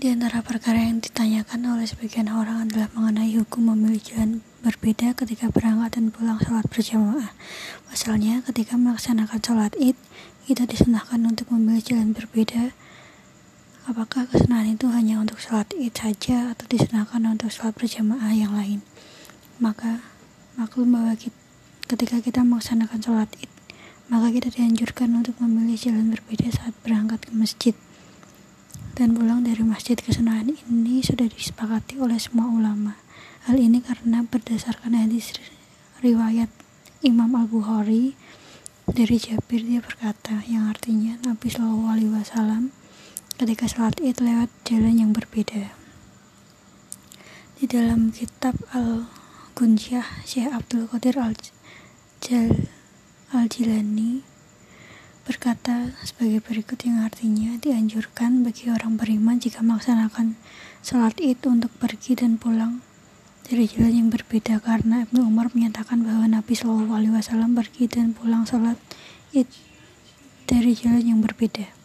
Di antara perkara yang ditanyakan oleh sebagian orang adalah mengenai hukum memilih jalan berbeda ketika berangkat dan pulang sholat berjamaah. Pasalnya, ketika melaksanakan sholat id, kita disunahkan untuk memilih jalan berbeda. Apakah kesunahan itu hanya untuk sholat id saja atau disunahkan untuk sholat berjamaah yang lain? Maka, maklum bahwa kita, ketika kita melaksanakan sholat id, maka kita dianjurkan untuk memilih jalan berbeda saat berangkat ke masjid dan pulang dari masjid kesunahan ini sudah disepakati oleh semua ulama. Hal ini karena berdasarkan hadis riwayat Imam Al-Bukhari dari Jabir dia berkata yang artinya Nabi Shallallahu Alaihi Wasallam ketika salat id lewat jalan yang berbeda. Di dalam kitab Al-Gunjah Syekh Abdul Qadir Al-Jilani Al berkata sebagai berikut yang artinya dianjurkan bagi orang beriman jika melaksanakan sholat id untuk pergi dan pulang dari jalan yang berbeda karena Ibnu Umar menyatakan bahwa Nabi Shallallahu Alaihi Wasallam pergi dan pulang sholat id dari jalan yang berbeda.